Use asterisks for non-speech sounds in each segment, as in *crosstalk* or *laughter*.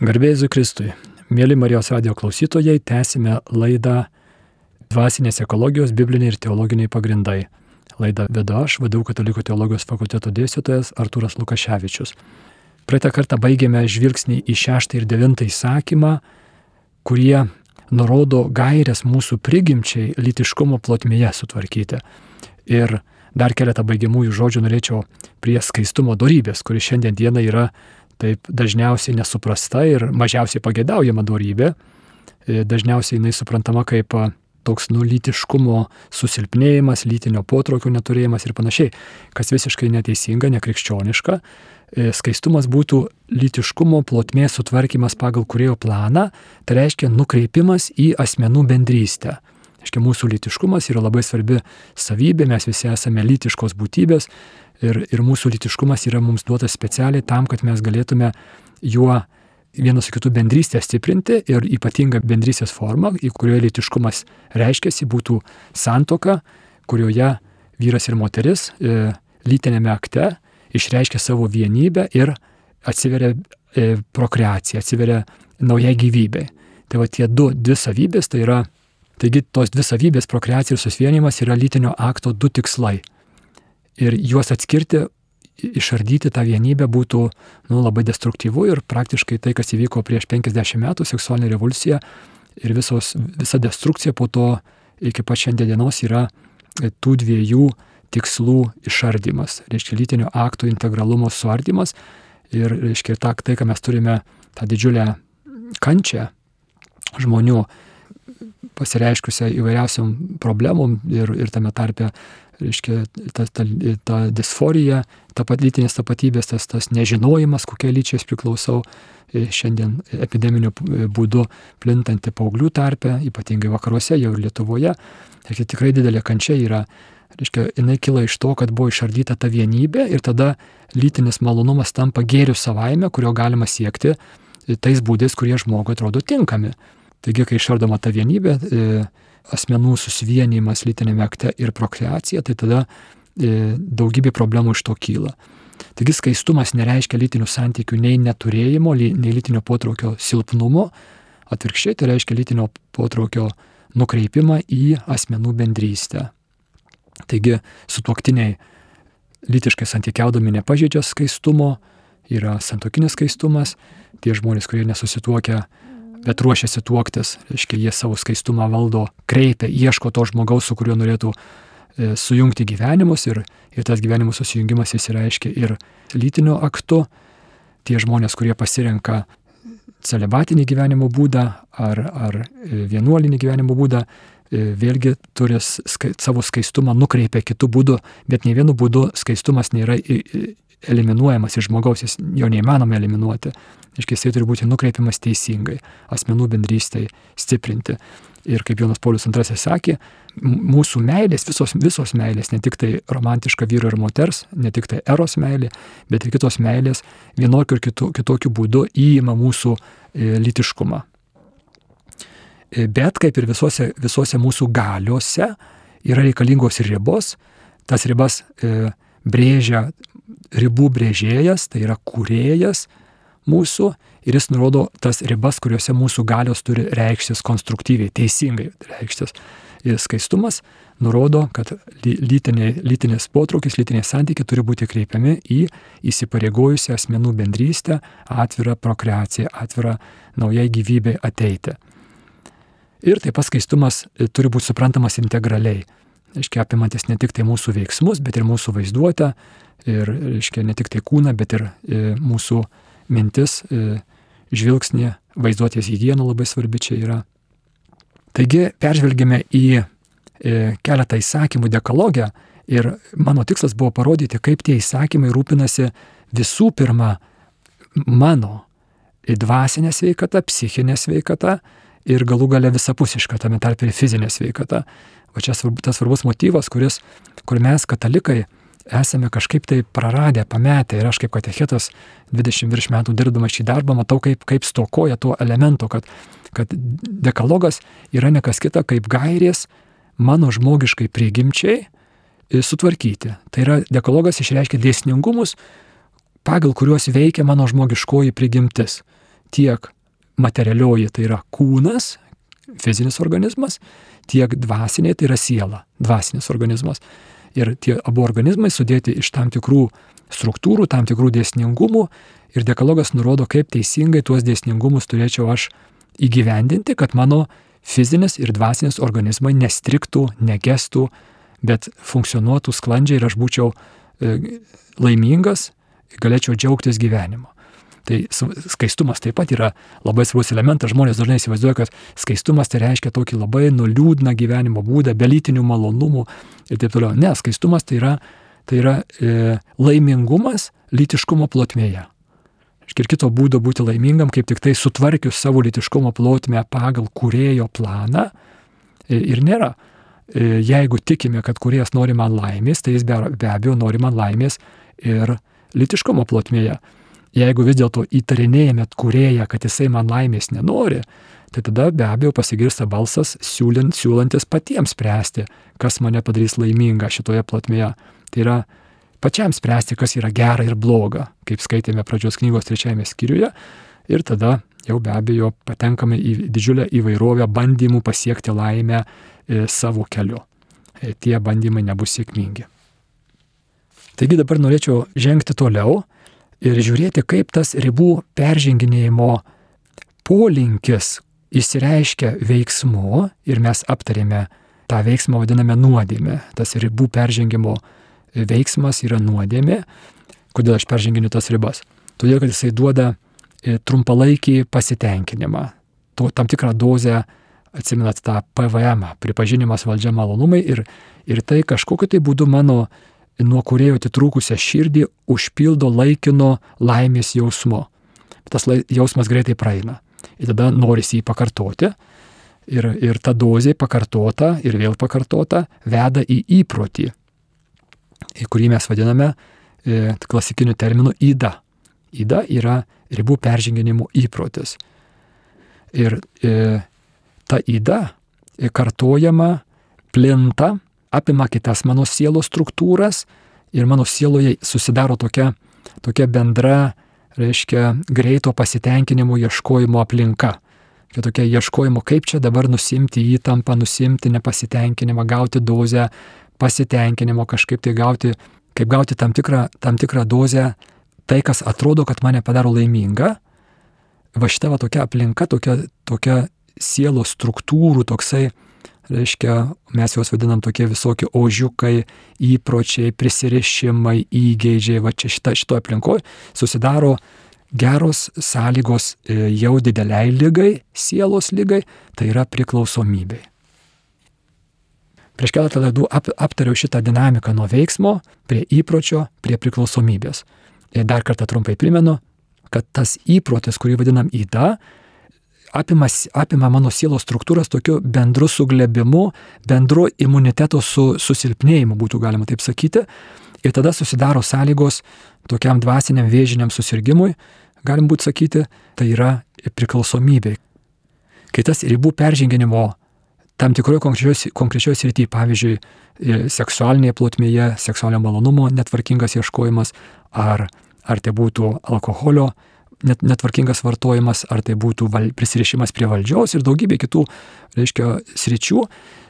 Garbėsiu Kristui. Mėly Marijos radio klausytojai, tęsime laidą Dvasinės ekologijos, bibliniai ir teologiniai pagrindai. Laidą vedu aš, vadovau Katalikų teologijos fakulteto dėstytojas Artūras Lukaševičius. Praeitą kartą baigėme žvilgsnį į šeštą ir devintą įsakymą, kurie nurodo gairias mūsų prigimčiai litiškumo plotmėje sutvarkyti. Ir dar keletą baigiamųjų žodžių norėčiau prie skaistumo darybės, kuri šiandien dieną yra taip dažniausiai nesuprasta ir mažiausiai pagėdaujama darybė. E, dažniausiai jinai suprantama kaip toks nulytiškumo susilpnėjimas, lytinio potraukio neturėjimas ir panašiai, kas visiškai neteisinga, nekrikščioniška. E, skaistumas būtų lytiškumo plotmės sutvarkymas pagal kurėjo planą, tai reiškia nukreipimas į asmenų bendrystę. Aiškiai, mūsų lytiškumas yra labai svarbi savybė, mes visi esame lytiškos būtybės Ir, ir mūsų litiškumas yra mums duotas specialiai tam, kad mes galėtume juo vienas su kitu bendrystę stiprinti ir ypatinga bendrystės forma, į kurioje litiškumas reiškiasi, būtų santoka, kurioje vyras ir moteris e, lytinėme akte išreiškia savo vienybę ir atsiveria e, prokreacija, atsiveria naujai gyvybei. Tai va tie du, dvi savybės, tai yra, taigi tos dvi savybės, prokreacija ir susvienimas yra lytinio akto du tikslai ir juos atskirti, išardyti tą vienybę būtų nu, labai destruktyvu ir praktiškai tai, kas įvyko prieš 50 metų, seksualinė revoliucija ir visos, visa destrukcija po to iki pat šiandienos yra tų dviejų tikslų išardimas, reiškia lytinio akto integralumo suardimas ir reiškia ta, tai, ką mes turime, tą didžiulę kančią žmonių pasireiškusią įvairiausiam problemom ir, ir tame tarpe reiškia, ta, ta, ta disforija, ta lytinės tapatybės, tas, tas nežinojimas, kokie lyčiai priklausau, e, šiandien epideminiu būdu plintanti paauglių tarpe, ypatingai vakaruose, jau ir Lietuvoje. Ir tikrai didelė kančia yra. Reiškia, jinai kyla iš to, kad buvo išardyta ta vienybė ir tada lytinis malonumas tampa gėrių savaime, kurio galima siekti tais būdais, kurie žmogui atrodo tinkami. Taigi, kai išardoma ta vienybė, e, asmenų susivienimas lytinėme akte ir prokreacija, tai tada e, daugybė problemų iš to kyla. Taigi skaistumas nereiškia lytinių santykių nei neturėjimo, nei lytinio potraukio silpnumo, atvirkščiai tai reiškia lytinio potraukio nukreipimą į asmenų bendrystę. Taigi sutuoktiniai lytiškai santykiaudami nepažeidžia skaistumo, yra santokinis skaistumas, tie žmonės, kurie nesusituokia, bet ruošiasi tuoktis, reiškia, jie savo skaistumą valdo, kreipia, ieško to žmogaus, su kuriuo norėtų e, sujungti gyvenimus ir, ir tas gyvenimų susijungimas įsireiškia ir lytiniu aktu. Tie žmonės, kurie pasirenka celibatinį gyvenimo būdą ar, ar e, vienuolinį gyvenimo būdą, e, vėlgi turi skai, savo skaistumą nukreipia kitų būdų, bet nei vienu būdu skaistumas nėra eliminuojamas iš žmogaus, jis jo neįmanoma eliminuoti. Iškiai jisai turi būti nukreipiamas teisingai, asmenų bendrystėj stiprinti. Ir kaip Jonas Paulius II sakė, mūsų meilės, visos, visos meilės, ne tik tai romantiška vyro ir moters, ne tik tai eros meilė, bet ir kitos meilės vienokiu ir kitu, kitokiu būdu įima mūsų e, litiškumą. E, bet kaip ir visose, visose mūsų galiuose yra reikalingos ir ribos, tas ribas e, brėžia ribų brėžėjas, tai yra kūrėjas mūsų ir jis nurodo tas ribas, kuriuose mūsų galios turi reikštis konstruktyviai, teisingai reikštis. Ir skaistumas nurodo, kad lytinė, lytinės potraukis, lytiniai santykiai turi būti kreipiami į įsipareigojusią asmenų bendrystę, atvirą prokreaciją, atvirą naujai gyvybei ateiti. Ir taip pat skaistumas turi būti suprantamas integraliai. Aiškiai apimantis ne tik tai mūsų veiksmus, bet ir mūsų vaizduotę, ir, reiškia, ne tik tai kūną, bet ir e, mūsų mintis, e, žvilgsnį, vaizduotės hygiena labai svarbi čia yra. Taigi peržvelgėme į e, keletą įsakymų dekalogę ir mano tikslas buvo parodyti, kaip tie įsakymai rūpinasi visų pirma mano dvasinė sveikata, psichinė sveikata ir galų gale visapusiška, tame tarp ir fizinė sveikata. O čia svarbu, tas svarbus motyvas, kuris, kur mes katalikai esame kažkaip tai praradę, pametę ir aš kaip katechetas 20 virš metų dirbdamas šį darbą matau, kaip, kaip stokoja to elemento, kad, kad dekalogas yra nekas kita kaip gairės mano žmogiškai prigimčiai e, sutvarkyti. Tai yra dekalogas išreiškia dėsningumus, pagal kuriuos veikia mano žmogiškoji prigimtis. tiek materialioji tai yra kūnas, fizinis organizmas, tiek dvasiniai tai yra siela, dvasinis organizmas. Ir tie abu organizmai sudėti iš tam tikrų struktūrų, tam tikrų dėsningumų ir dekalogas nurodo, kaip teisingai tuos dėsningumus turėčiau aš įgyvendinti, kad mano fizinis ir dvasinis organizmai nestriktų, negestų, bet funkcionuotų sklandžiai ir aš būčiau e, laimingas, galėčiau džiaugtis gyvenimu. Tai skaistumas taip pat yra labai svarbus elementas. Žmonės dažnai įsivaizduoja, kad skaistumas tai reiškia tokį labai nuliūdną gyvenimo būdą, be lytinių malonumų ir taip toliau. Ne, skaistumas tai yra, tai yra e, laimingumas lytiškumo plotmėje. Ir kito būdo būti laimingam, kaip tik tai sutvarkius savo lytiškumo plotmę pagal kurėjo planą e, ir nėra. E, jeigu tikime, kad kuriejas nori man laimės, tai jis be abejo nori man laimės ir lytiškumo plotmėje. Jeigu vis dėlto įtarinėjame kurėją, kad jisai man laimės nenori, tai tada be abejo pasigirsta balsas siūlint, siūlantis patiems spręsti, kas mane padarys laimingą šitoje plotmėje. Tai yra pačiam spręsti, kas yra gera ir bloga, kaip skaitėme pradžios knygos trečiajame skyriuje. Ir tada jau be abejo patenkame į didžiulę įvairovę bandymų pasiekti laimę e, savo keliu. E, tie bandymai nebus sėkmingi. Taigi dabar norėčiau žengti toliau ir žiūrėti, kaip tas ribų perženginėjimo polinkis įsireiškia veiksmu ir mes aptarėme tą veiksmą vadiname nuodėmė. Tas ribų peržengimo veiksmas yra nuodėmė. Kodėl aš perženginiu tas ribas? Todėl, kad jisai duoda e, trumpalaikį pasitenkinimą. To, tam tikrą dozę, atsimenat tą PVM, pripažinimas valdžia malonumai ir, ir tai kažkokiu tai būdu mano nuo kurėjo atitrūkusią širdį užpildo laikino laimės jausmu. Tas jausmas greitai praeina. Ir tada norisi jį pakartoti. Ir, ir ta dozė pakartota ir vėl pakartota veda į įprotį, į kurį mes vadiname e, klasikiniu terminu įda. Įda yra ribų perženginimo įprotis. Ir e, ta įda e, kartojama, plinta apima kitas mano sielos struktūras ir mano sieloje susidaro tokia, tokia bendra, reiškia, greito pasitenkinimo ieškojimo aplinka. Čia tokia ieškojimo, kaip čia dabar nusimti įtampą, nusimti nepasitenkinimą, gauti dozę pasitenkinimo, kažkaip tai gauti, kaip gauti tam tikrą, tam tikrą dozę, tai, kas atrodo, kad mane padaro laimingą. Va šita va tokia aplinka, tokia, tokia sielos struktūrų, toksai, reiškia, mes juos vadinam tokie visokie ožiukai, įpročiai, prisirišimai, įgeidžiai, va čia šita, šito aplinkoje susidaro geros sąlygos e, jau dideliai lygai, sielos lygai, tai yra priklausomybei. Prieš keletą laidų ap, aptariau šitą dinamiką nuo veiksmo prie įpročio, prie priklausomybės. Ir dar kartą trumpai primenu, kad tas įprotis, kurį vadinam įda, apima, apima mano sielos struktūras tokiu bendru suglebimu, bendru imuniteto su, susilpnėjimu, būtų galima taip sakyti. Ir tada susidaro sąlygos tokiam dvasiniam vėžiniam susirgymui, galim būti sakyti, tai yra priklausomybė. Kai tas ribų perženginimo tam tikroje konkrečioje srityje, pavyzdžiui, seksualinėje plotmėje, seksualinio malonumo netvarkingas ieškojimas, ar, ar tai būtų alkoholio net, netvarkingas vartojimas, ar tai būtų val, prisirišimas prie valdžios ir daugybė kitų, reiškia, sričių,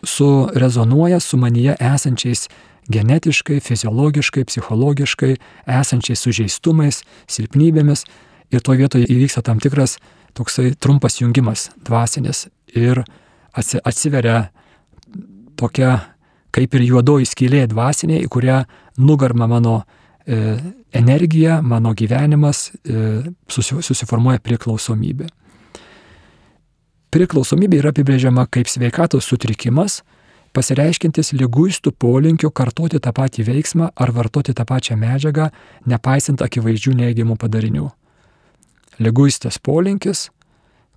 surezonuoja su manyje esančiais genetiškai, fiziologiškai, psichologiškai esančiais sužeistumais, silpnybėmis. Ir to vietoje įvyksta tam tikras toksai trumpas jungimas dvasinis ir atsiveria tokia kaip ir juodoji skylė dvasinė, į kurią nugarma mano energija, mano gyvenimas e, susiformuoja priklausomybė. Priklausomybė yra apibrėžiama kaip sveikatos sutrikimas, pasireiškintis lyguistų polinkių kartoti tą patį veiksmą ar vartoti tą pačią medžiagą, nepaisant akivaizdžių neigiamų padarinių. Lyguistas polinkis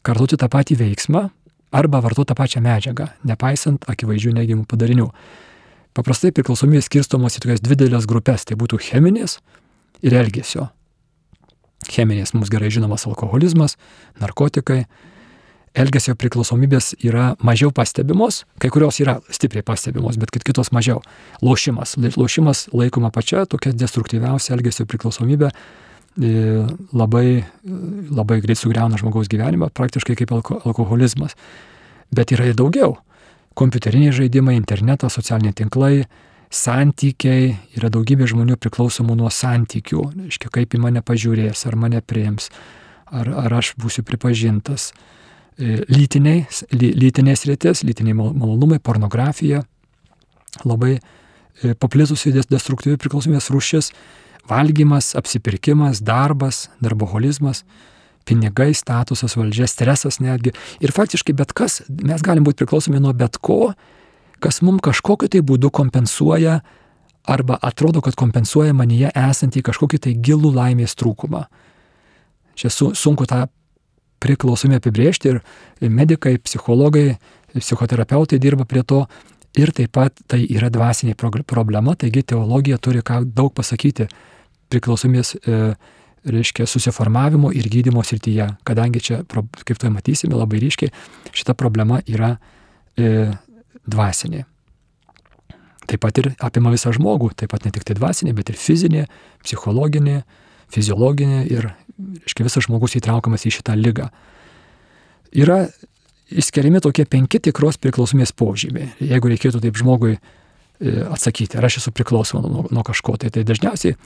kartoti tą patį veiksmą arba vartoti tą pačią medžiagą, nepaisant akivaizdžių neigiamų padarinių. Paprastai priklausomybės skirstomos į tokias dvi didelės grupės. Tai būtų cheminės ir elgesio. Cheminės mums gerai žinomas alkoholizmas, narkotikai. Elgesio priklausomybės yra mažiau pastebimos, kai kurios yra stipriai pastebimos, bet kitos mažiau. Lošimas. Lošimas laikoma pačia tokia destruktyviausia elgesio priklausomybė, labai, labai greit sugriauna žmogaus gyvenimą, praktiškai kaip alko, alkoholizmas. Bet yra ir daugiau. Kompiuteriniai žaidimai, internetas, socialiniai tinklai, santykiai, yra daugybė žmonių priklausomų nuo santykių, reiškia, kaip į mane pažiūrės, ar mane priims, ar, ar aš būsiu pripažintas. E, lytiniai, lytinės rytis, lytiniai malonumai, pornografija, labai e, paplitusi destruktyvi priklausomybės rūšis, valgymas, apsipirkimas, darbas, darboholizmas, pinigai, statusas, valdžia, stresas netgi. Ir faktiškai bet kas, mes galim būti priklausomi nuo bet ko, kas mums kažkokiu tai būdu kompensuoja arba atrodo, kad kompensuoja manyje esantį kažkokį tai gilų laimės trūkumą. Čia su, sunku tą priklausomį apibriežti ir medikai, psichologai, psichoterapeutai dirba prie to. Ir taip pat tai yra dvasinė problema, taigi teologija turi ką daug pasakyti priklausomės, e, reiškia, susiformavimo ir gydimo srityje, kadangi čia, kaip tai matysime labai ryškiai, šita problema yra e, dvasinė. Taip pat ir apima visą žmogų, taip pat ne tik tai dvasinė, bet ir fizinė, psichologinė, fiziologinė ir, reiškia, visas žmogus įtraukiamas į šitą lygą. Yra išskiriami tokie penki tikros priklausomės požymiai. Jeigu reikėtų taip žmogui e, atsakyti, ar aš esu priklausoma nuo, nuo kažko, tai, tai dažniausiai,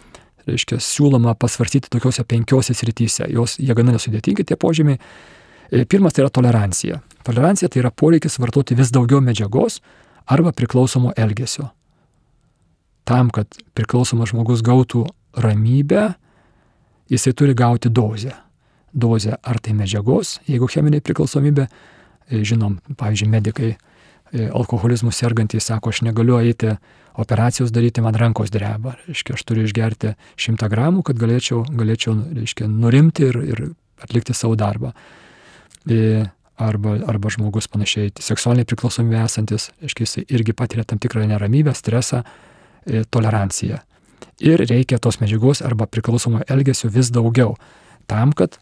reiškia, siūloma pasvarstyti tokiuose penkiose srityse. Jos, jie gana nesudėtingi tie požymiai. E, pirmas tai yra tolerancija. Tolerancija tai yra poreikis vartoti vis daugiau medžiagos arba priklausomo elgesio. Tam, kad priklausomas žmogus gautų ramybę, jisai turi gauti dozę. Dozę ar tai medžiagos, jeigu cheminė priklausomybė, e, žinom, pavyzdžiui, medikai e, alkoholizmų sergantys sako, aš negaliu eiti operacijos daryti, man rankos dreba. Reiškia, aš turiu išgerti 100 gramų, kad galėčiau, galėčiau reiškia, nurimti ir, ir atlikti savo darbą. E, arba, arba žmogus panašiai seksualiniai priklausomi esantis, aiškiai, jis irgi patiria tam tikrą neramybę, stresą, e, toleranciją. Ir reikia tos medžiagos arba priklausomo elgesio vis daugiau, tam, kad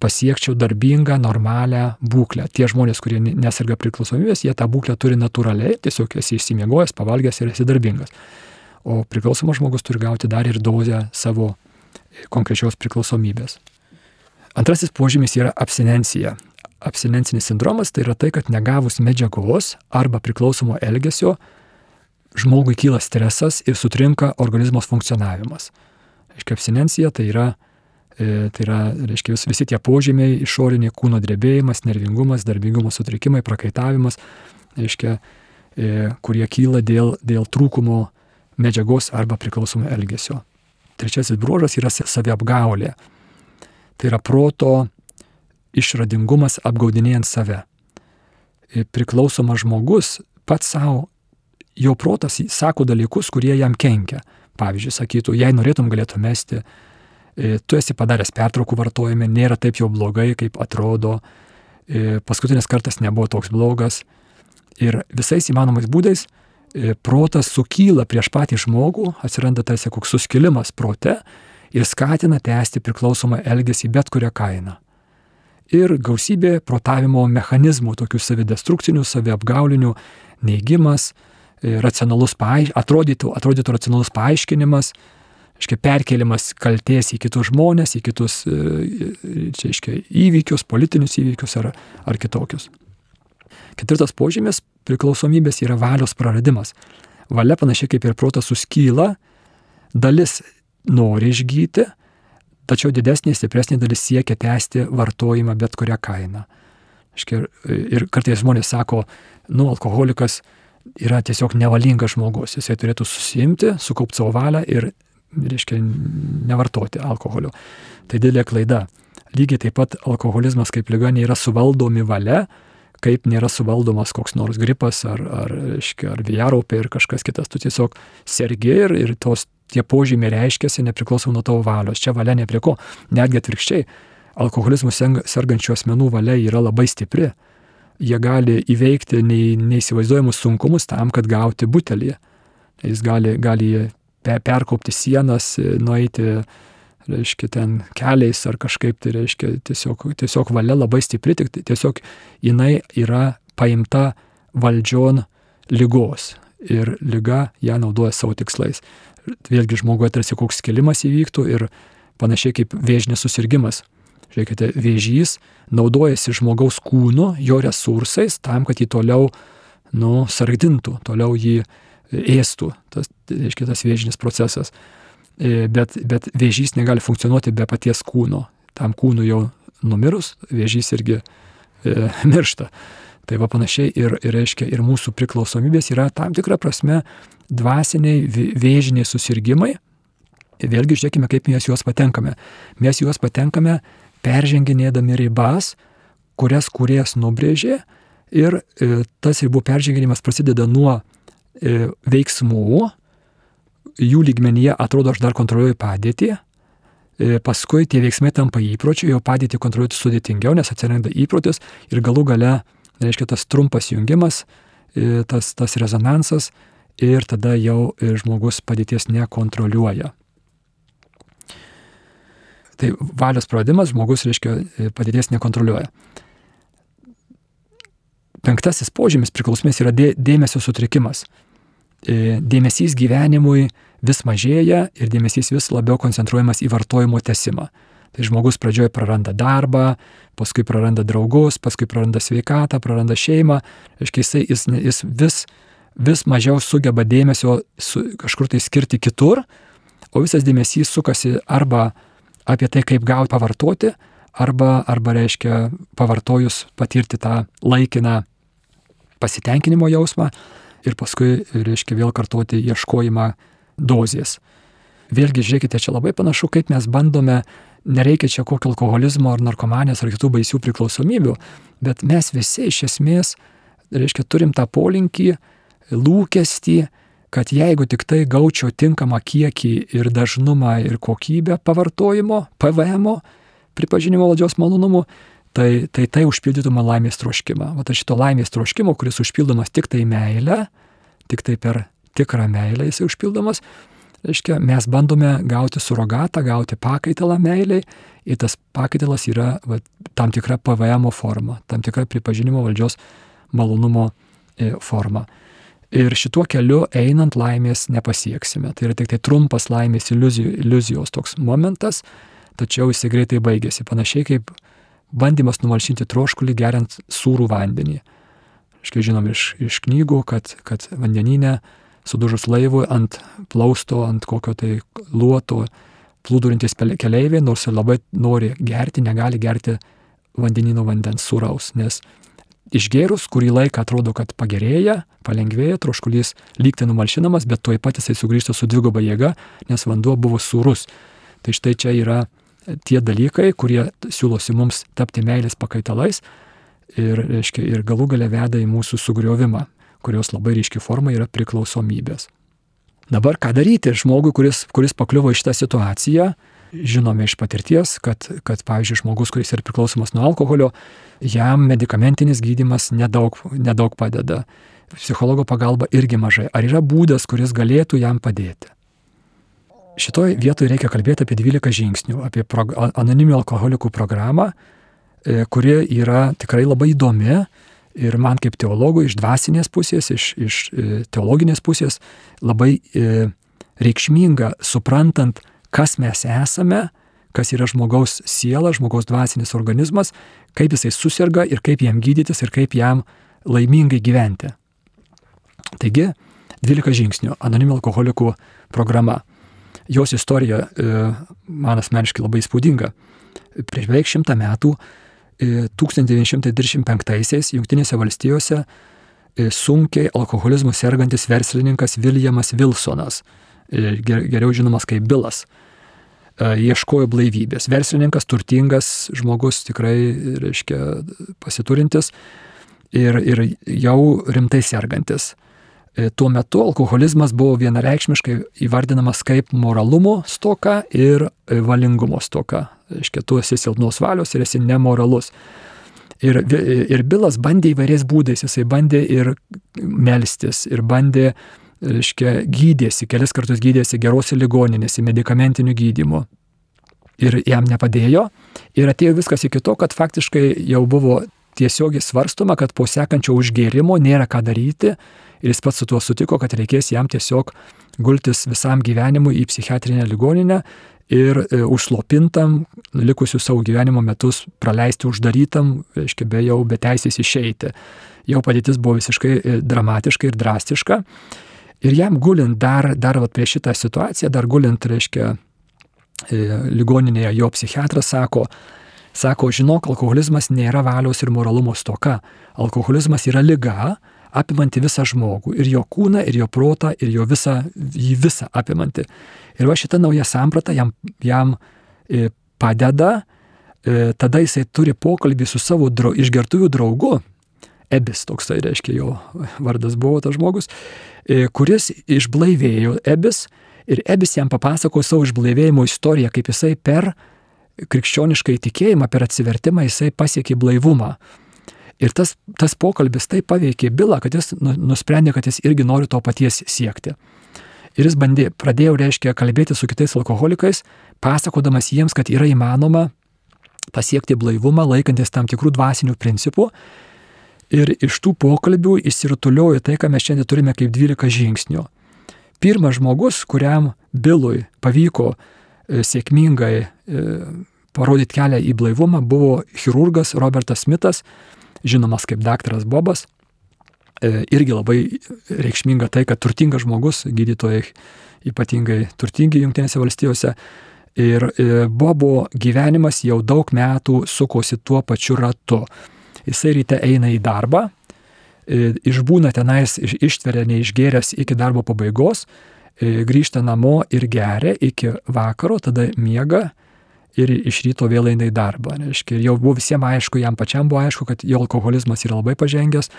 pasiekčiau darbingą, normalią būklę. Tie žmonės, kurie nesirga priklausomybės, jie tą būklę turi natūraliai, tiesiog esi išsimiegojęs, pavalgęs ir esi darbingas. O priklausomas žmogus turi gauti dar ir dozę savo konkrečios priklausomybės. Antrasis požymis yra abstinencija abstinencinis sindromas tai yra tai, kad negavus medžiagos arba priklausomo elgesio, žmogui kyla stresas ir sutrinka organizmos funkcionavimas. Reiškia, abstinencija tai yra, e, tai yra reiškia, vis, visi tie požymiai - išoriniai kūno drebėjimas, nervingumas, darbingumo sutrikimai, prakaitavimas, reiškia, e, kurie kyla dėl, dėl trūkumo medžiagos arba priklausomo elgesio. Trečiasis bruožas yra saviapgaulė. Tai yra proto išradingumas apgaudinėjant save. Priklausomas žmogus pats savo, jo protas sako dalykus, kurie jam kenkia. Pavyzdžiui, sakytų, jei norėtum galėtum mesti, e, tu esi padaręs pertraukų vartojime, nėra taip jau blogai, kaip atrodo, e, paskutinis kartas nebuvo toks blogas. Ir visais įmanomais būdais e, protas sukyla prieš patį žmogų, atsiranda tarsi koks suskilimas prote ir skatina tęsti priklausomą elgesį bet kurią kainą ir gausybė protavimo mechanizmų, tokių savidestrukcinių, saviapgaulinių, neigimas, e, racionalus paaiš, atrodytų, atrodytų racionalus paaiškinimas, aiškiai, perkelimas kalties į kitus žmonės, į kitus e, e, čia, aiškiai, įvykius, politinius įvykius ar, ar kitokius. Ketvirtas požymis priklausomybės yra valios praradimas. Valia panašiai kaip ir protas suskyla, dalis nori išgyti, tačiau didesnė, stipresnė dalis siekia tęsti vartojimą bet kurią kainą. Ir, ir kartais žmonės sako, nu, alkoholikas yra tiesiog nevalingas žmogus, jisai turėtų susimti, sukaupti savo valią ir, reiškia, nevartoti alkoholio. Tai didelė klaida. Lygiai taip pat alkoholizmas kaip lyga nėra suvaldomi valia, kaip nėra suvaldomas koks nors gripas ar, ar, reiškia, ar vėjarupė ir kažkas kitas. Tu tiesiog sergi ir, ir tos tie požymiai reiškiasi nepriklausomai nuo tavo valios. Čia valia ne prie ko. Netgi atvirkščiai, alkoholizmu sergančių asmenų valia yra labai stipri. Jie gali įveikti neįsivaizduojamus sunkumus tam, kad gauti butelį. Jis gali, gali perkopti sienas, nueiti, reiškia, ten keliais ar kažkaip, tai reiškia, tiesiog, tiesiog valia labai stipri, tik tiesiog jinai yra paimta valdžion lygos ir lyga ją naudoja savo tikslais vėlgi žmoguje tarsi koks skilimas įvyktų ir panašiai kaip vėžinis susirgymas. Žiūrėkite, vėžys naudojasi žmogaus kūnu, jo resursais, tam, kad jį toliau nu, sargdintų, toliau jį ėstų, tas, reiškia, tas vėžinis procesas. E, bet, bet vėžys negali funkcionuoti be paties kūno. Tam kūnui jau numirus, vėžys irgi e, *laughs* miršta. Tai va panašiai ir, ir, reiškia, ir mūsų priklausomybės yra tam tikra prasme dvasiniai vėžiniai susirgymai. Ir vėlgi žiūrėkime, kaip mes juos patenkame. Mes juos patenkame perženginėdami ribas, kurias kuriejas nubrėžė ir e, tas ribų perženginimas prasideda nuo veiksmų, jų lygmenyje atrodo aš dar kontroliuoju padėtį, e, paskui tie veiksmai tampa įpročiu, jau padėti kontroliuoti sudėtingiau, nes atsiranda įprotis ir galų gale reiškia tas trumpas jungimas, tas, tas rezonansas ir tada jau žmogus padėties nekontroliuoja. Tai valios praradimas žmogus, reiškia, padėties nekontroliuoja. Penktasis požymis priklausomės yra dėmesio sutrikimas. Dėmesys gyvenimui vis mažėja ir dėmesys vis labiau koncentruojamas į vartojimo tesimą. Tai žmogus pradžioje praranda darbą, paskui praranda draugus, paskui praranda sveikatą, praranda šeimą. Reiškia, jis, jis, jis vis, vis mažiau sugeba dėmesio su, kažkur tai skirti kitur, o visas dėmesys sukasi arba apie tai, kaip gauti pavartoti, arba, arba reiškia, pavartojus patirti tą laikiną pasitenkinimo jausmą ir paskui, reiškia, vėl kartoti ieškojimą dozės. Vėlgi, žiūrėkite, čia labai panašu, kaip mes bandome nereikia čia kokio alkoholizmo ar narkomanijos ar kitų baisių priklausomybių, bet mes visi iš esmės, reiškia, turim tą polinkį, lūkestį, kad jeigu tik tai gaučiau tinkamą kiekį ir dažnumą ir kokybę pavartojimo, PVM, pripažinimo valdžios malonumų, tai tai, tai užpildytų man laimės troškimą. O tai šito laimės troškimo, kuris užpildomas tik tai meilę, tik tai per tikrą meilę jisai užpildomas, reiškia, mes bandome gauti surogatą, gauti pakaitalą meiliai ir tas pakaitalas yra va, tam tikra PVM forma, tam tikra pripažinimo valdžios malonumo e, forma. Ir šituo keliu einant laimės nepasieksime. Tai yra tik tai trumpas laimės iliuzijos, iliuzijos toks momentas, tačiau jisai greitai baigėsi. Panašiai kaip bandymas numalšinti troškulį geriant sūrų vandenį. Iškai žinom iš, iš knygų, kad, kad vandeninė sudužus laivui ant plausto, ant kokio tai luoto plūdurintis keleiviai, nors ir labai nori gerti, negali gerti vandenino vandens sūraus, nes išgėrus kurį laiką atrodo, kad pagerėja, palengvėja, troškulys lygtai numalšinamas, bet tuoj pat jisai sugrįžta su dviguba jėga, nes vanduo buvo sūrus. Tai štai čia yra tie dalykai, kurie siūlosi mums tapti meilės pakaitalais ir, reiškia, ir galų gale veda į mūsų sugriovimą kurios labai ryški forma yra priklausomybės. Dabar ką daryti žmogui, kuris, kuris pakliuvo į šitą situaciją, žinome iš patirties, kad, kad pavyzdžiui, žmogus, kuris yra priklausomas nuo alkoholio, jam medikamentinis gydimas nedaug, nedaug padeda. Psichologo pagalba irgi mažai. Ar yra būdas, kuris galėtų jam padėti? Šitoje vietoje reikia kalbėti apie 12 žingsnių, apie anoniminių alkoholikų programą, e, kuri yra tikrai labai įdomi, Ir man kaip teologui iš dvasinės pusės, iš, iš e, teologinės pusės labai e, reikšminga, suprantant, kas mes esame, kas yra žmogaus siela, žmogaus dvasinis organizmas, kaip jisai susirga ir kaip jam gydytis ir kaip jam laimingai gyventi. Taigi, 12 žingsnių - anonimų alkoholikų programa. Jos istorija e, man asmeniškai labai įspūdinga. Prieš beveik šimtą metų 1925-aisiais Junktinėse valstijose e, sunkiai alkoholizmu sergantis verslininkas Viljamas Wilsonas, e, geriau žinomas kaip Bilas, e, ieškojo blaivybės. Verslininkas, turtingas žmogus, tikrai, reiškia, pasiturintis ir, ir jau rimtai sergantis. Tuo metu alkoholizmas buvo vienareikšmiškai įvardinamas kaip moralumo stoka ir valingumo stoka reiškia, tu esi silpnos valios ir esi nemoralus. Ir, ir Bilas bandė įvairiais būdais, jisai bandė ir melstis, ir bandė, reiškia, gydėsi, kelias kartus gydėsi gerose ligoninėse, medicamentiniu gydymu. Ir jam nepadėjo. Ir atėjo viskas iki to, kad faktiškai jau buvo tiesiogiai svarstoma, kad po sekančio užgėrimo nėra ką daryti ir jis pats su tuo sutiko, kad reikės jam tiesiog gultis visam gyvenimui į psichiatrinę ligoninę ir e, užslopintam likusius savo gyvenimo metus praleisti uždarytam, reiškia, be jau be teisės išeiti. Jau padėtis buvo visiškai e, dramatiška ir drastiška. Ir jam gulint dar, dar vat, prieš šitą situaciją, dar gulint, reiškia, e, ligoninėje jo psichiatras sako, sako, žinok, alkoholizmas nėra valios ir moralumo stoka. Alkoholizmas yra lyga, apimanti visą žmogų. Ir jo kūną, ir jo protą, ir jo visą, jį visą apimanti. Ir va šita nauja samprata jam, jam e, padeda, e, tada jisai turi pokalbį su savo drau, išgertuvių draugu, Ebis, toksai reiškia jo vardas buvo tas žmogus, e, kuris išblaivėjo Ebis ir Ebis jam papasako savo išblaivėjimo istoriją, kaip jisai per krikščionišką įtikėjimą, per atsivertimą jisai pasiekė blaivumą. Ir tas, tas pokalbis taip paveikė Bilą, kad jis nu, nusprendė, kad jis irgi nori to paties siekti. Ir jis bandė, pradėjo, reiškia, kalbėti su kitais alkoholikais, pasakodamas jiems, kad yra įmanoma pasiekti blaivumą laikantis tam tikrų dvasinių principų Ir iš tų pokalbių įsirutuliojo tai, ką mes šiandien turime kaip 12 žingsnių. Pirmas žmogus, kuriam Bilui pavyko sėkmingai e, parodyti kelią į blaivumą, buvo chirurgas Robertas Smithas, žinomas kaip daktaras Bobas. E, irgi labai reikšminga tai, kad turtingas žmogus, gydytojai ypatingai turtingi Junktinėse valstijose, ir Bobo gyvenimas jau daug metų sukosi tuo pačiu ratu jisai ryte eina į darbą, e, išbūna tenais, ištveria neišgėręs iki darbo pabaigos, e, grįžta namo ir geria iki vakaro, tada miega ir iš ryto vėl eina į darbą. Reiškia, ir jau buvo visiems aišku, jam pačiam buvo aišku, kad jo alkoholizmas yra labai pažengęs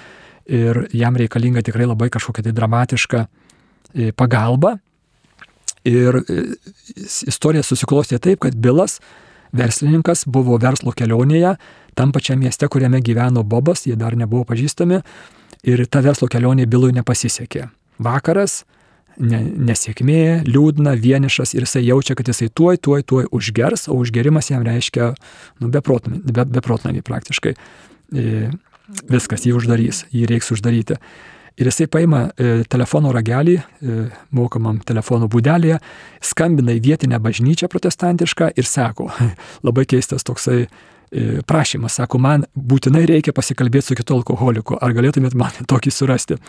ir jam reikalinga tikrai labai kažkokia tai dramatiška e, pagalba. Ir istorija susiklostė taip, kad Bilas, verslininkas, buvo verslo kelionėje, tam pačiam mieste, kuriame gyveno Bobas, jie dar nebuvo pažįstami ir ta verslo kelionė Bilui nepasisekė. Vakaras, ne, nesėkmė, liūdna, vienišas ir jisai jaučia, kad jisai tuoj, tuoj, tuoj užgers, o užgerimas jam reiškia nu, beprotnamį be, be praktiškai. E, viskas, jį uždarys, jį reiks uždaryti. Ir jisai paima e, telefono ragelį, e, mokamam telefono būdelėje, skambina į vietinę bažnyčią protestantišką ir sako, *laughs* labai keistas toksai prašymas, sako, man būtinai reikia pasikalbėti su kitu alkoholiku, ar galėtumėt man *laughs* tokį surasti.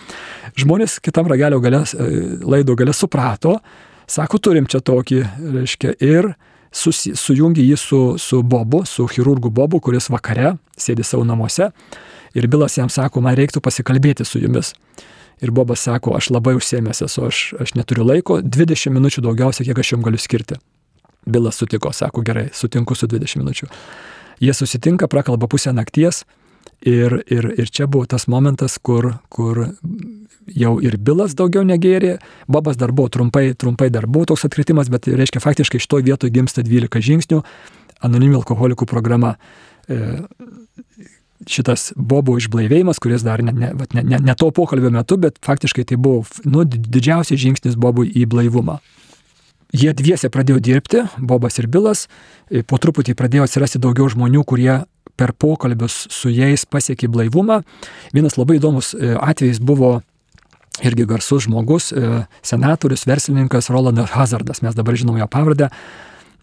Žmonės kitam ragelio galės, e, laido galės suprato, sako, turim čia tokį, reiškia, ir susi, sujungi jį su, su Bobu, su chirurgu Bobu, kuris vakare sėdi savo namuose ir Bilas jam sako, man reiktų pasikalbėti su jumis. Ir Bobas sako, aš labai užsiemęs esu, aš, aš neturiu laiko, 20 minučių daugiausia, kiek aš jums galiu skirti. Bilas sutiko, sako, gerai, sutinku su 20 minučių. Jie susitinka, prakalba pusę nakties ir, ir, ir čia buvo tas momentas, kur, kur jau ir Bilas daugiau negėrė, Bobas dar buvo trumpai, trumpai dar buvo toks atkritimas, bet reiškia faktiškai iš to vietoje gimsta 12 žingsnių anonimų alkoholikų programa. E, šitas Bobo išblaivėjimas, kuris dar ne, ne, ne, ne, ne to pokalbio metu, bet faktiškai tai buvo nu, didžiausias žingsnis Bobui į blaivumą. Jie dviese pradėjo dirbti, Bobas ir Bilas, e, po truputį pradėjo atsirasti daugiau žmonių, kurie per pokalbius su jais pasiekė blaivumą. Vienas labai įdomus e, atvejis buvo irgi garsus žmogus, e, senatorius, verslininkas Rolandas Hazardas, mes dabar žinom jo pavardę.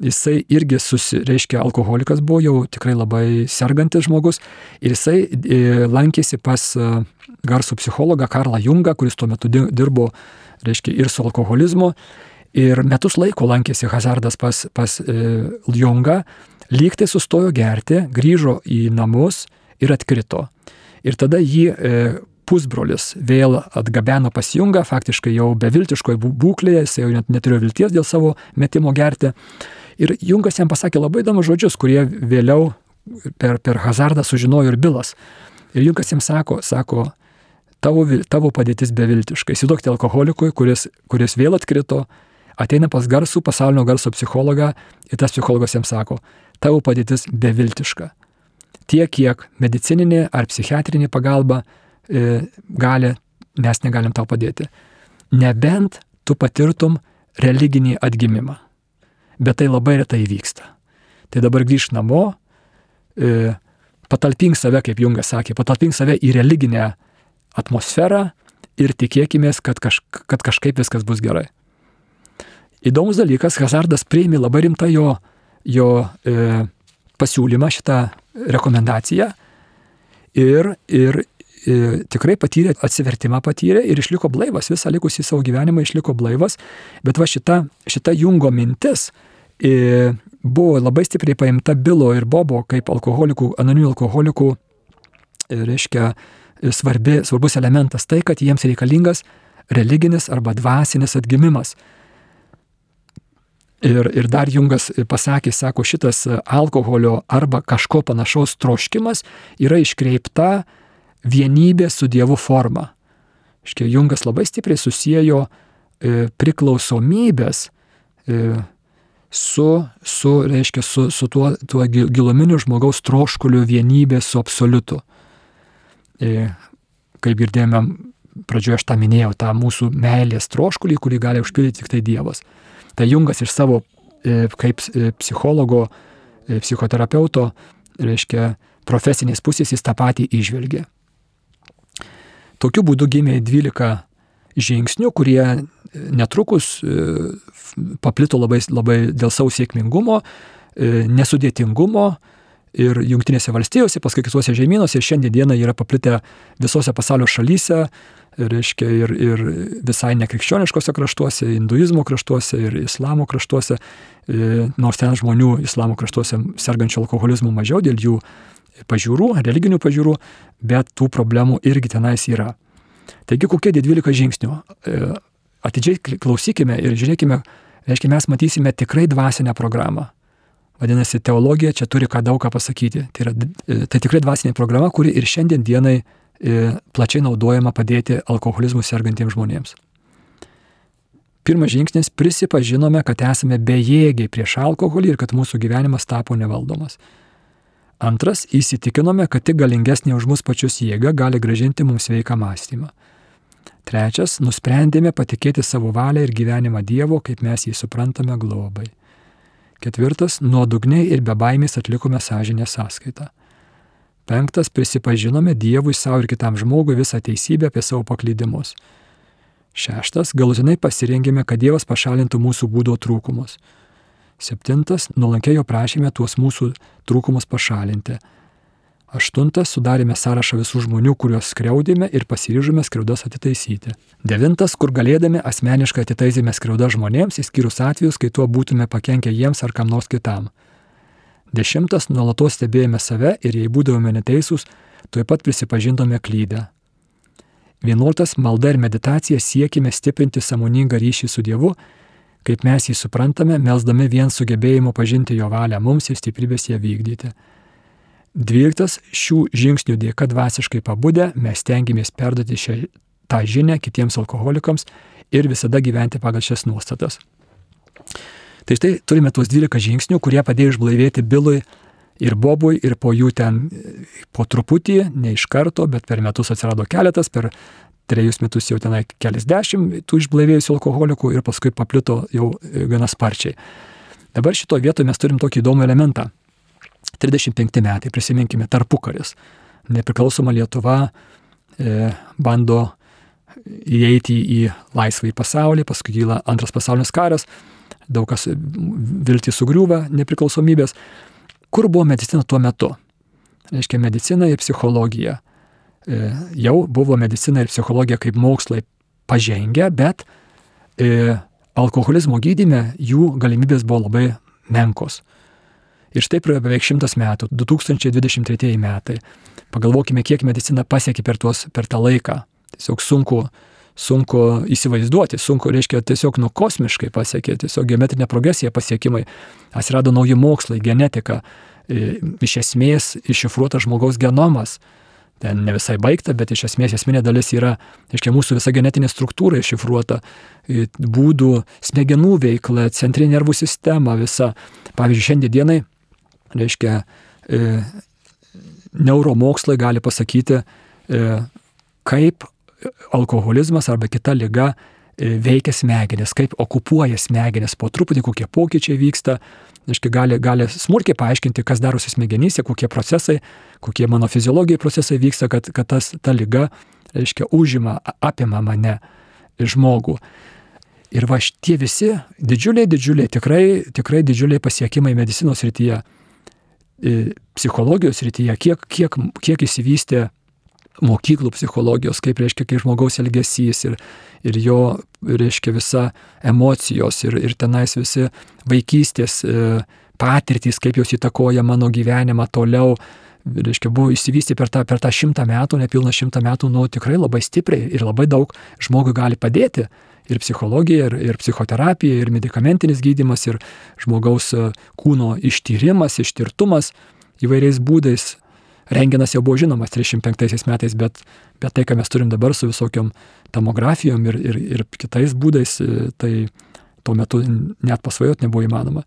Jisai irgi susireiškia alkoholikas buvo, jau tikrai labai sergantis žmogus. Ir jisai lankėsi pas garsų psichologą Karlą Jungą, kuris tuo metu dirbo, reiškia, ir su alkoholizmu. Ir metus laiko lankėsi Hazardas pas, pas e, Jungą, lygtai sustojo gerti, grįžo į namus ir atkrito. Ir tada jį e, pusbrolis vėl atgabeno pas Jungą, faktiškai jau beviltiškoje būklėje, jis jau net neturėjo vilties dėl savo metimo gerti. Ir Jungas jam pasakė labai įdomus žodžius, kurie vėliau per, per Hazardą sužinojo ir Bilas. Ir Jungas jam sako, sako, tavo, tavo padėtis beviltiška. Įsivaizduokite alkoholikui, kuris, kuris vėl atkrito, ateina pas garsų pasaulinio garso psichologą ir tas psichologas jam sako, tavo padėtis beviltiška. Tiek, kiek medicininė ar psichiatrinė pagalba e, gali, mes negalim tau padėti. Nebent tu patirtum religinį atgimimą. Bet tai labai retai vyksta. Tai dabar grįž namo, e, patalpink save, kaip Jungas sakė, patalpink save į religinę atmosferą ir tikėkime, kad, kaž, kad kažkaip viskas bus gerai. Įdomus dalykas, Hazardas priėmė labai rimtą jo, jo e, pasiūlymą, šitą rekomendaciją ir, ir e, tikrai patyrė, atsivertimą patyrė ir išliko blaivas, visą likusį savo gyvenimą išliko blaivas, bet va šita, šita Jungo mintis e, buvo labai stipriai paimta Bilo ir Bobo kaip alkoholikų, anonimų alkoholikų, e, reiškia, svarbi, svarbus elementas tai, kad jiems reikalingas religinis arba dvasinis atgimimas. Ir, ir dar Jungas pasakė, sako, šitas alkoholio arba kažko panašaus troškimas yra iškreipta vienybė su Dievu forma. Iškia, Jungas labai stipriai susijęjo e, priklausomybės e, su, su, reiškia, su, su tuo, tuo giluminiu žmogaus troškuliu vienybė su absoliutu. E, kaip girdėjome, pradžioje aš tą minėjau, tą mūsų meilės troškulį, kurį gali užpildyti tik tai Dievas. Tai Jungas iš savo e, kaip e, psichologo, psichoterapeuto, reiškia, profesinės pusės jis tą patį išvelgė. Tokiu būdu gimė 12 žingsnių, kurie netrukus paplito labai, labai dėl savo sėkmingumo, nesudėtingumo, ir Junktinėse valstijose, paskui kituose žemynuose ir šiandien dieną yra paplitę visose pasaulio šalyse, reiškia ir, ir visai nekrikščioniškose kraštuose, hinduizmo kraštuose ir islamo kraštuose, e, nors ten žmonių islamo kraštuose sergančių alkoholizmų mažiau dėl jų pažiūrų, religinių pažiūrų, bet tų problemų irgi tenais yra. Taigi kokie tie 12 žingsnių? E, atidžiai klausykime ir žiūrėkime, reiškia mes matysime tikrai dvasinę programą Vadinasi, teologija čia turi ką daug ką pasakyti. Tai, yra, e, tai tikrai dvasinė programa, kuri ir šiandien dienai e, plačiai naudojama padėti alkoholizmu sergantiems žmonėms. Pirmas žingsnis - prisipažinome, kad esame bejėgiai prieš alkoholį ir kad mūsų gyvenimas tapo nevaldomas. Antras - įsitikinome, kad tik galingesnė už mus pačius jėga gali gražinti mums sveiką mąstymą. Trečias - nusprendėme patikėti savo valią ir gyvenimą Dievo, kaip mes jį suprantame globai. Ketvirtas, nuodugniai ir be baimės atlikome sąžinę sąskaitą. Penktas, prisipažinome Dievui savo ir kitam žmogui visą teisybę apie savo paklydimus. Šeštas, galutinai pasirengėme, kad Dievas pašalintų mūsų būdo trūkumus. Septintas, nuolankiai jo prašėme tuos mūsų trūkumus pašalinti. Aštuntas, sudarėme sąrašą visų žmonių, kuriuos skriaudėme ir pasiryžome skriaudas atitaisyti. Devintas, kur galėdami asmeniškai atitaisėme skriaudą žmonėms, įskyrus atvejus, kai tuo būtume pakenkę jiems ar kam nors kitam. Dešimtas, nuolatos stebėjome save ir jei būdavome neteisūs, tuoj pat prisipažindome klydę. Vienuoltas, malda ir meditacija siekime stiprinti samoningą ryšį su Dievu, kaip mes jį suprantame, melsdami vien sugebėjimu pažinti jo valią mums ir stiprybės ją vykdyti. Dvyliktas, šių žingsnių dėka dvasiškai pabudę mes tengiamės perduoti šią, tą žinę kitiems alkoholikams ir visada gyventi pagal šias nuostatas. Tai štai turime tuos 12 žingsnių, kurie padėjo išblaivėti Bilui ir Bobui ir po jų ten po truputį, ne iš karto, bet per metus atsirado keletas, per trejus metus jau tenai keliasdešimt tų išblaivėjusių alkoholikų ir paskui paplito jau gana sparčiai. Dabar šito vietoje mes turim tokį įdomų elementą. 35 metai, prisiminkime, tarpukaris. Nepriklausoma Lietuva e, bando įeiti į laisvąjį pasaulį, paskui kyla antras pasaulinis karas, daug kas viltį sugriūva nepriklausomybės. Kur buvo medicina tuo metu? Reiškia, medicina ir psichologija. E, jau buvo medicina ir psichologija kaip mokslai pažengę, bet e, alkoholizmo gydyme jų galimybės buvo labai menkos. Ir štai praėjo beveik šimtas metų, 2023 metai. Pagalvokime, kiek medicina pasiekė per, tuos, per tą laiką. Tiesiog sunku, sunku įsivaizduoti, sunku, reiškia, tiesiog nu kosmiškai pasiekė, tiesiog geometrinė progresija pasiekimai. Atsirado nauji mokslai, genetika, iš esmės iššifruotas žmogaus genomas. Ten ne visai baigta, bet iš esmės esminė dalis yra, reiškia, mūsų visa genetinė struktūra iššifruota, būdų, smegenų veikla, centrinė nervų sistema visa. Pavyzdžiui, šiandien dienai reiškia, e, neuromokslai gali pasakyti, e, kaip alkoholizmas arba kita lyga veikia smegenis, kaip okupuoja smegenis, po truputį kokie pokyčiai vyksta. Aiškiai, gali, gali smulkiai paaiškinti, kas darosi smegenyse, kokie procesai, kokie mano fiziologijai procesai vyksta, kad, kad tas, ta lyga, reiškia, užima, apima mane žmogų. Ir va šitie visi didžiuliai, didžiuliai, tikrai, tikrai didžiuliai pasiekimai medicinos rytyje, psichologijos rytyje, kiek, kiek, kiek įsivystė mokyklų psichologijos, kaip reiškia, kaip žmogaus elgesys ir, ir jo, reiškia, visa emocijos ir, ir tenais visi vaikystės e, patirtys, kaip jos įtakoja mano gyvenimą toliau. Reiškia, buvo įsivystę per tą, per tą šimtą metų, nepilną šimtą metų, nu tikrai labai stipriai ir labai daug žmogui gali padėti. Ir psichologija, ir, ir psichoterapija, ir medikamentinis gydimas, ir žmogaus e, kūno ištyrimas, ištirtumas įvairiais būdais Rengenas jau buvo žinomas 35 metais, bet, bet tai, ką mes turim dabar su visokiom tomografijom ir, ir, ir kitais būdais, e, tai tuo metu net pasvajot nebuvo įmanoma.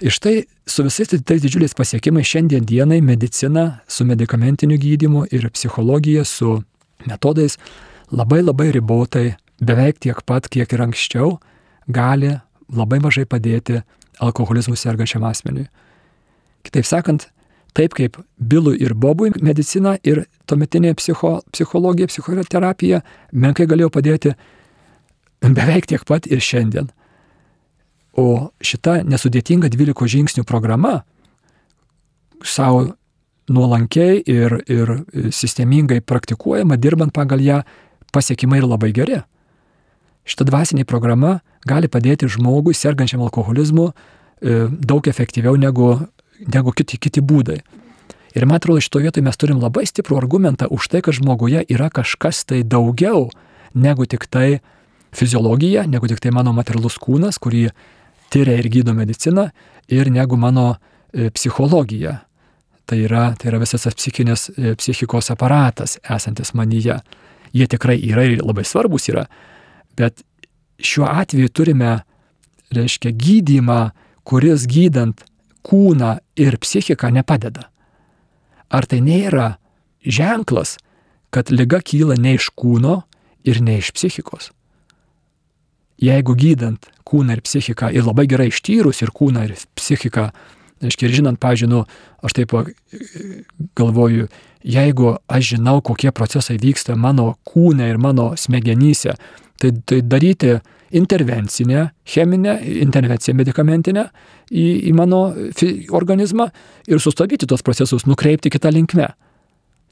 Ir štai su visais tais didžiuliais pasiekimais šiandien dienai medicina su medicamentiniu gydymu ir psichologija su metodais labai labai ribotai, beveik tiek pat, kiek ir anksčiau, gali labai mažai padėti alkoholizmu sergančiam asmeniui. Kitaip sakant, Taip kaip Bilui ir Bobui medicina ir tuometinė psicho, psichologija, psichoterapija menkai galėjo padėti beveik tiek pat ir šiandien. O šita nesudėtinga 12 žingsnių programa savo nuolankiai ir, ir sistemingai praktikuojama, dirbant pagal ją, pasiekimai yra labai geri. Šita dvasinė programa gali padėti žmogui sergančiam alkoholizmu e, daug efektyviau negu negu kiti, kiti būdai. Ir man atrodo, šitoje vietoje mes turim labai stiprų argumentą už tai, kad žmoguje yra kažkas tai daugiau negu tik tai fiziologija, negu tik tai mano materialus kūnas, kurį tyria ir gydo medicina, ir negu mano e, psichologija. Tai yra, tai yra visas psichinės, e, psichikos aparatas esantis manyje. Jie tikrai yra ir labai svarbus yra. Bet šiuo atveju turime, reiškia, gydymą, kuris gydant kūną ir psichiką nepadeda. Ar tai nėra ženklas, kad lyga kyla ne iš kūno ir ne iš psichikos? Jeigu gydant kūną ir psichiką ir labai gerai ištyrus ir kūną ir psichiką, aiškiai, ir žinant, pažiūrėjau, nu, aš taip galvoju, jeigu aš žinau, kokie procesai vyksta mano kūne ir mano smegenyse, tai, tai daryti intervencinę, cheminę, intervenciją medicamentinę į, į mano organizmą ir sustabdyti tos procesus, nukreipti kitą linkmę.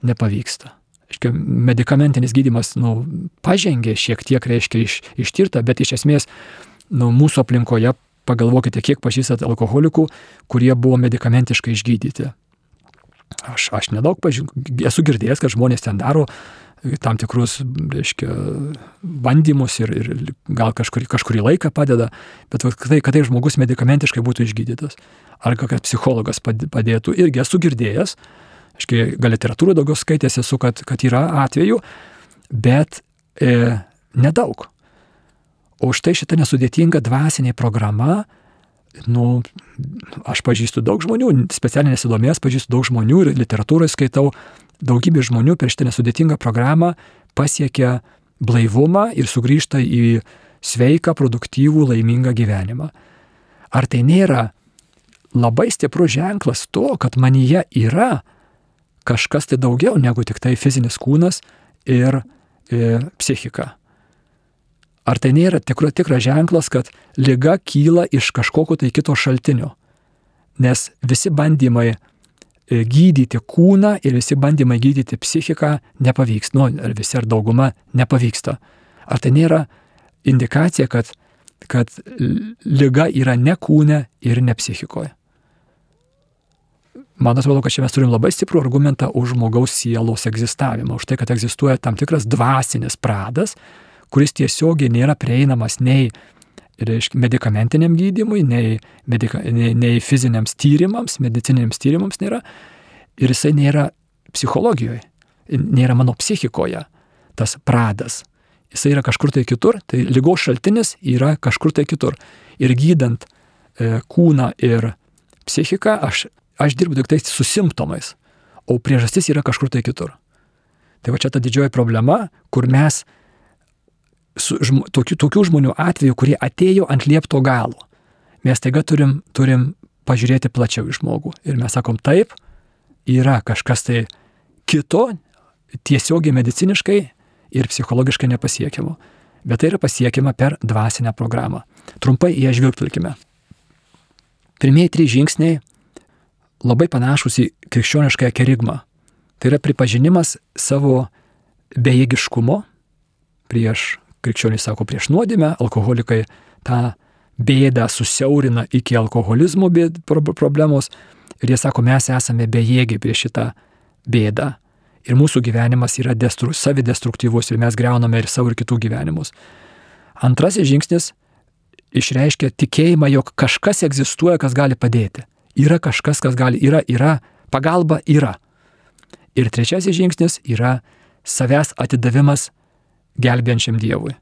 Nepavyksta. Aiškia, medikamentinis gydimas nu, pažengė šiek tiek, reiškia, iš, ištirta, bet iš esmės nu, mūsų aplinkoje pagalvokite, kiek pažįstat alkoholikų, kurie buvo medikamentiškai išgydyti. Aš, aš nedaug pažin, esu girdėjęs, kad žmonės ten daro tam tikrus, reiškia, bandymus ir, ir gal kažkurį, kažkurį laiką padeda, bet tai, kad tai žmogus medikamentiškai būtų išgydytas. Ar kad psichologas padėtų, irgi esu girdėjęs, aiškiai, gal literatūrą daugiau skaitęs esu, kad, kad yra atvejų, bet e, nedaug. O štai šita nesudėtinga dvasinė programa, nu, aš pažįstu daug žmonių, specialiai nesidomėjęs, pažįstu daug žmonių ir literatūrai skaitau, daugybė žmonių per šitą nesudėtingą programą pasiekia blaivumą ir sugrįžta į sveiką, produktyvų, laimingą gyvenimą. Ar tai nėra labai stiprus ženklas to, kad manyje yra kažkas tai daugiau negu tik tai fizinis kūnas ir e, psichika? Ar tai nėra tikras tikra ženklas, kad lyga kyla iš kažkokio tai kito šaltinio? Nes visi bandymai gydyti kūną ir visi bandymai gydyti psichiką nepavyks. Nu, ar visi ar dauguma nepavyksta. Ar tai nėra indikacija, kad, kad lyga yra ne kūne ir ne psichikoje? Man atrodo, kad čia mes turim labai stiprų argumentą už žmogaus sielos egzistavimą, už tai, kad egzistuoja tam tikras dvasinis pradas, kuris tiesiogiai nėra prieinamas nei reiškia, medicamentiniam gydimui, nei, medika, nei, nei fiziniams tyrimams, medicininiams tyrimams nėra. Ir jisai nėra psichologijoje, nėra mano psichikoje tas pradas. Jisai yra kažkur tai kitur, tai lygos šaltinis yra kažkur tai kitur. Ir gydant e, kūną ir psichiką, aš, aš dirbu tik tai su simptomais, o priežastis yra kažkur tai kitur. Tai va čia ta didžioji problema, kur mes su, žm, tokių, tokių žmonių atveju, kurie atėjo ant liepto galo. Mes taiga turim, turim pažiūrėti plačiau į žmogų. Ir mes sakom, taip, yra kažkas tai kito, tiesiogiai mediciniškai ir psichologiškai nepasiekiamo. Bet tai yra pasiekiama per dvasinę programą. Trumpai ją žvilgtelkime. Pirmieji trys žingsniai labai panašus į krikščioniškąją kerigmą. Tai yra pripažinimas savo bejėgiškumo prieš, krikščionys sako, prieš nuodėmę, alkoholikai tą bėdą susiaurina iki alkoholizmo bėd, problemos ir jie sako, mes esame bejėgiai prieš šitą bėdą. Ir mūsų gyvenimas yra destru, savidestruktyvus ir mes greuname ir savo ir kitų gyvenimus. Antrasis žingsnis išreiškia tikėjimą, jog kažkas egzistuoja, kas gali padėti. Yra kažkas, kas gali, yra, yra, pagalba yra. Ir trečiasis žingsnis yra savęs atidavimas gelbėjančiam Dievui.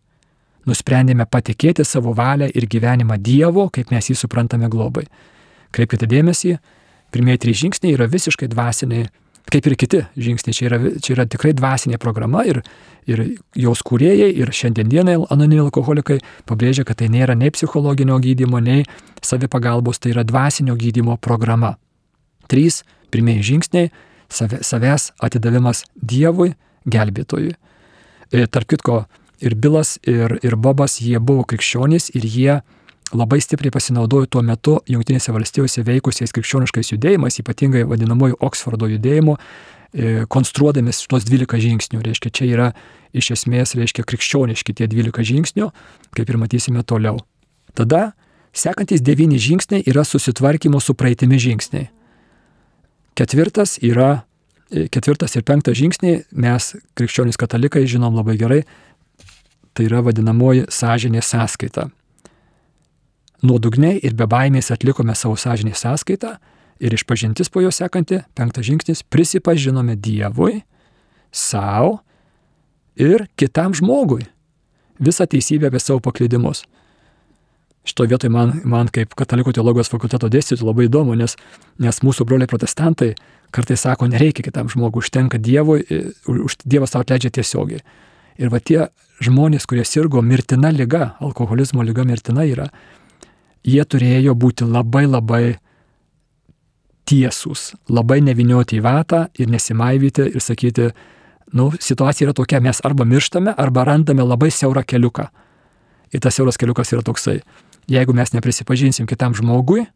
Nusprendėme patikėti savo valią ir gyvenimą Dievo, kaip mes jį suprantame globai. Kreipkite dėmesį, pirmieji trys žingsniai yra visiškai dvasiniai, kaip ir kiti žingsniai. Čia yra, čia yra tikrai dvasinė programa ir, ir jos kūrėjai, ir šiandienai anonimi alkoholikai pabrėžia, kad tai nėra nei psichologinio gydymo, nei savipagalbos, tai yra dvasinio gydymo programa. Trys pirmieji žingsniai savęs atidavimas Dievui, gelbėtojui. Ir tarp kitko, ir Bilas, ir, ir Bobas, jie buvo krikščionys ir jie labai stipriai pasinaudojo tuo metu Junktinėse valstijose veikusiais krikščioniškais judėjimais, ypatingai vadinamoju Oksfordo judėjimu, e, konstruodami tos 12 žingsnių. Reiškia, čia yra iš esmės, reiškia, krikščioniški tie 12 žingsnių, kaip ir matysime toliau. Tada sekantis 9 žingsniai yra susitvarkymo su praeitimi žingsniai. Ketvirtas yra, e, ketvirtas ir penktas žingsniai, mes krikščionys katalikai žinom labai gerai, tai yra vadinamoji sąžinė sąskaita. Nuodugniai ir be baimės atlikome savo sąžinį sąskaitą ir išpažintis po jo sekanti, penktas žingsnis, prisipažinome Dievui, savo ir kitam žmogui visą teisybę apie savo paklydimus. Šitoje vietoje man, man kaip katalikų teologijos fakulteto dėstytojui labai įdomu, nes, nes mūsų broliai protestantai kartais sako, nereikia kitam žmogui, užtenka Dievui, už, Dievas tau atleidžia tiesiogiai. Ir va tie žmonės, kurie sirgo mirtina lyga, alkoholizmo lyga mirtina yra, jie turėjo būti labai labai tiesūs, labai nevinioti į vatą ir nesimaivyti ir sakyti, nu, situacija yra tokia, mes arba mirštame, arba randame labai siaurą keliuką. Ir tas siauras keliukas yra toksai jeigu mes neprisipažinsim kitam žmogui,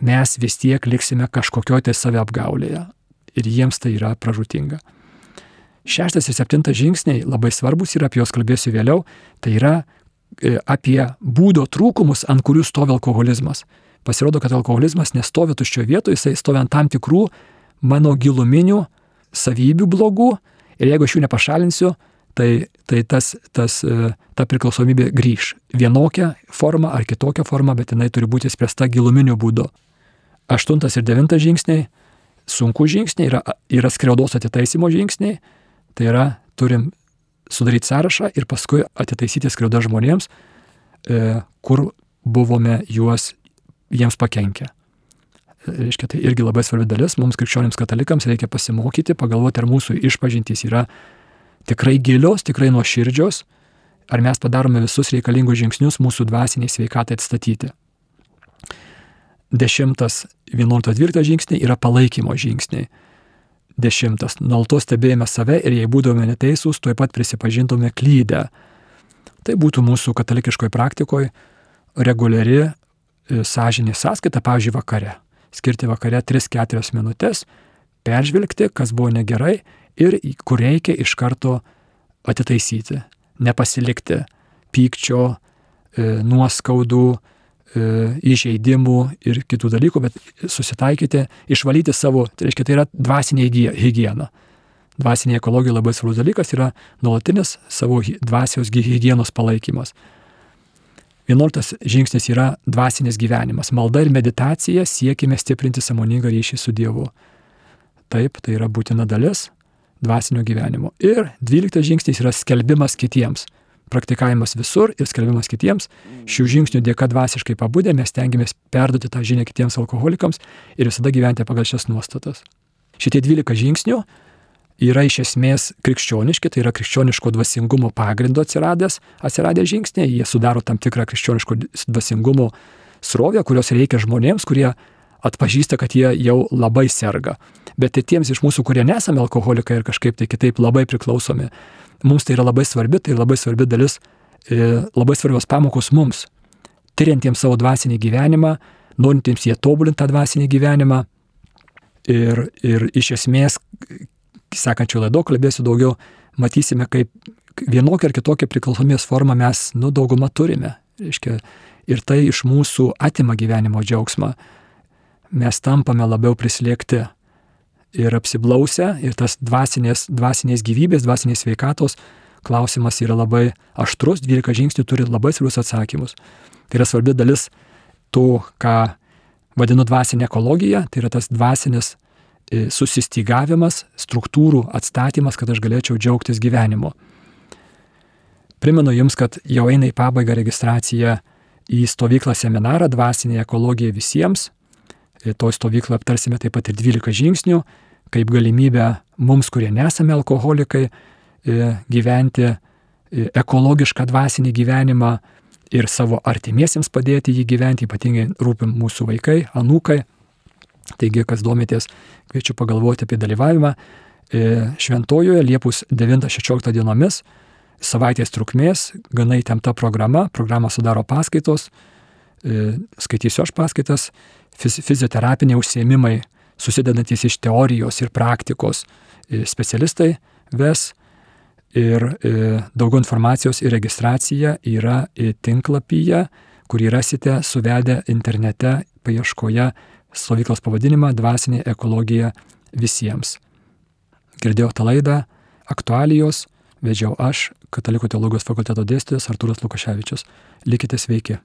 mes vis tiek liksime kažkokioje tai saviapgaulėje. Ir jiems tai yra pražutinga. Šeštas ir septintas žingsniai labai svarbus ir apie juos kalbėsiu vėliau. Tai yra e, apie būdo trūkumus, ant kurių stovi alkoholizmas. Pasirodo, kad alkoholizmas nestovi tuščioje vietoje, jisai stovi ant tam tikrų mano giluminių savybių blogų ir jeigu aš jų nepašalinsiu, tai, tai tas, tas, e, ta priklausomybė grįž vienokia forma ar kitokia forma, bet jinai turi būti spręsta giluminiu būdu. Aštuntas ir devintas žingsniai, sunku žingsniai, yra, yra skriaudos atitaisimo žingsniai, tai yra turim sudaryti sąrašą ir paskui atitaisyti skriaudą žmonėms, e, kur buvome juos jiems pakenkę. Reiškia, tai irgi labai svarbi dalis, mums krikščionims katalikams reikia pasimokyti, pagalvoti, ar mūsų išpažintys yra tikrai gilios, tikrai nuoširdžios, ar mes padarome visus reikalingus žingsnius mūsų dvasiniai sveikatai atstatyti. Dešimtas, vienuoliktas, dvyliktas žingsniai yra palaikymo žingsniai. Dešimtas, nuolatos stebėjome save ir jei būdome neteisūs, tuoj pat prisipažintume klydę. Tai būtų mūsų katalikiškoje praktikoje reguliari e, sąžinė sąskaita, pavyzdžiui, vakare. Skirti vakare 3-4 minutės, peržvelgti, kas buvo negerai ir kur reikia iš karto atitaisyti, nepasilikti pykčio, e, nuoskaudų, įžeidimų ir kitų dalykų, bet susitaikyti, išvalyti savo, tai reiškia, tai yra dvasinė hygiena. Dvasinė ekologija labai svarbus dalykas yra nuolatinis savo dvasios hygienos palaikymas. Vienuoliktas žingsnis yra dvasinis gyvenimas. Malda ir meditacija siekime stiprinti samoningą ryšį su Dievu. Taip, tai yra būtina dalis dvasinio gyvenimo. Ir dvyliktas žingsnis yra skelbimas kitiems. Praktikavimas visur ir skelbimas kitiems. Šių žingsnių dėka dvasiškai pabudę mes tengiamės perduoti tą žinią kitiems alkoholikams ir visada gyventi pagal šias nuostatas. Šitie 12 žingsnių yra iš esmės krikščioniški, tai yra krikščioniško dvasingumo pagrindo atsiradęs, atsiradę žingsniai, jie sudaro tam tikrą krikščioniško dvasingumo srovę, kurios reikia žmonėms, kurie atpažįsta, kad jie jau labai serga. Bet ir tiems iš mūsų, kurie nesame alkoholikai ir kažkaip tai kitaip labai priklausomi, mums tai yra labai svarbi, tai labai svarbi dalis, e, labai svarbios pamokos mums, tyriantiems savo dvasinį gyvenimą, norintiems jie tobulinti tą dvasinį gyvenimą. Ir, ir iš esmės sekančio laido kalbėsiu daugiau, matysime, kaip vienokią ar kitokią priklausomės formą mes, nu, daugumą turime. Reiškia, ir tai iš mūsų atima gyvenimo džiaugsmą. Mes tampame labiau prislėgti ir apsiblausę, ir tas dvasinės, dvasinės gyvybės, dvasinės veikatos klausimas yra labai aštrus, 12 žingsnių turi labai svarbius atsakymus. Tai yra svarbi dalis to, ką vadinu dvasinė ekologija, tai yra tas dvasinis E, susistygavimas, struktūrų atstatymas, kad aš galėčiau džiaugtis gyvenimu. Primenu Jums, kad jau eina į pabaigą registracija į stovyklą seminarą Dvasinė ekologija visiems. E, Toj stovyklą aptarsime taip pat ir 12 žingsnių, kaip galimybę mums, kurie nesame alkoholikai, e, gyventi ekologišką dvasinį gyvenimą ir savo artimiesiems padėti jį gyventi, ypatingai rūpim mūsų vaikai, anūkai. Taigi, kas domitės, kviečiu pagalvoti apie dalyvavimą e, šventojoje Liepus 9-16 dienomis, savaitės trukmės, gana įtempta programa, programą sudaro paskaitos, e, skaitysiu aš paskaitas, fizioterapiniai užsiemimai, susidedantis iš teorijos ir praktikos specialistai ves ir daugiau informacijos ir registracija yra tinklapyje, kurį rasite suvedę internete paieškoje stovyklos pavadinimą Dvasinė ekologija visiems. Girdėjau tą laidą, aktualijos, vedžiau aš, Katalikų teologijos fakulteto dėstytojas Artūras Lukaševičius. Likite sveiki.